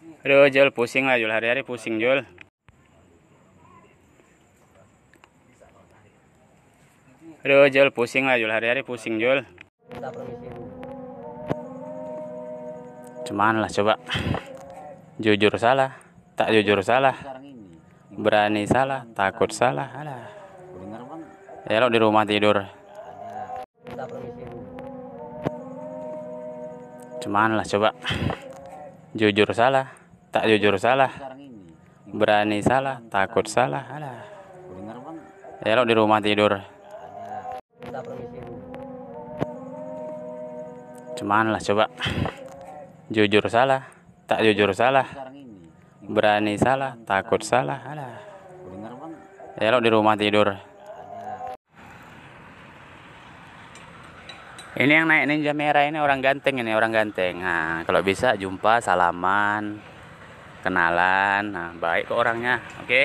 Aduh Jul pusing lah Jul hari-hari pusing Jul. Aduh Jul pusing lah Jul hari-hari pusing Jul. Cuman lah coba. Jujur salah Tak jujur salah. Berani salah Takut salah. Alah. Ya lo di rumah tidur. Cuman lah coba Jujur salah Tak jujur salah. Berani salah Takut salah. Alah. Ya lo di rumah tidur. Cuman lah coba. Jujur salah Tak jujur salah. Berani salah Takut salah. Alah. Ya lo di rumah tidur Ini yang naik ninja merah ini orang ganteng ini orang ganteng. Nah, kalau bisa jumpa salaman, kenalan. Nah, baik ke orangnya. Oke. Okay?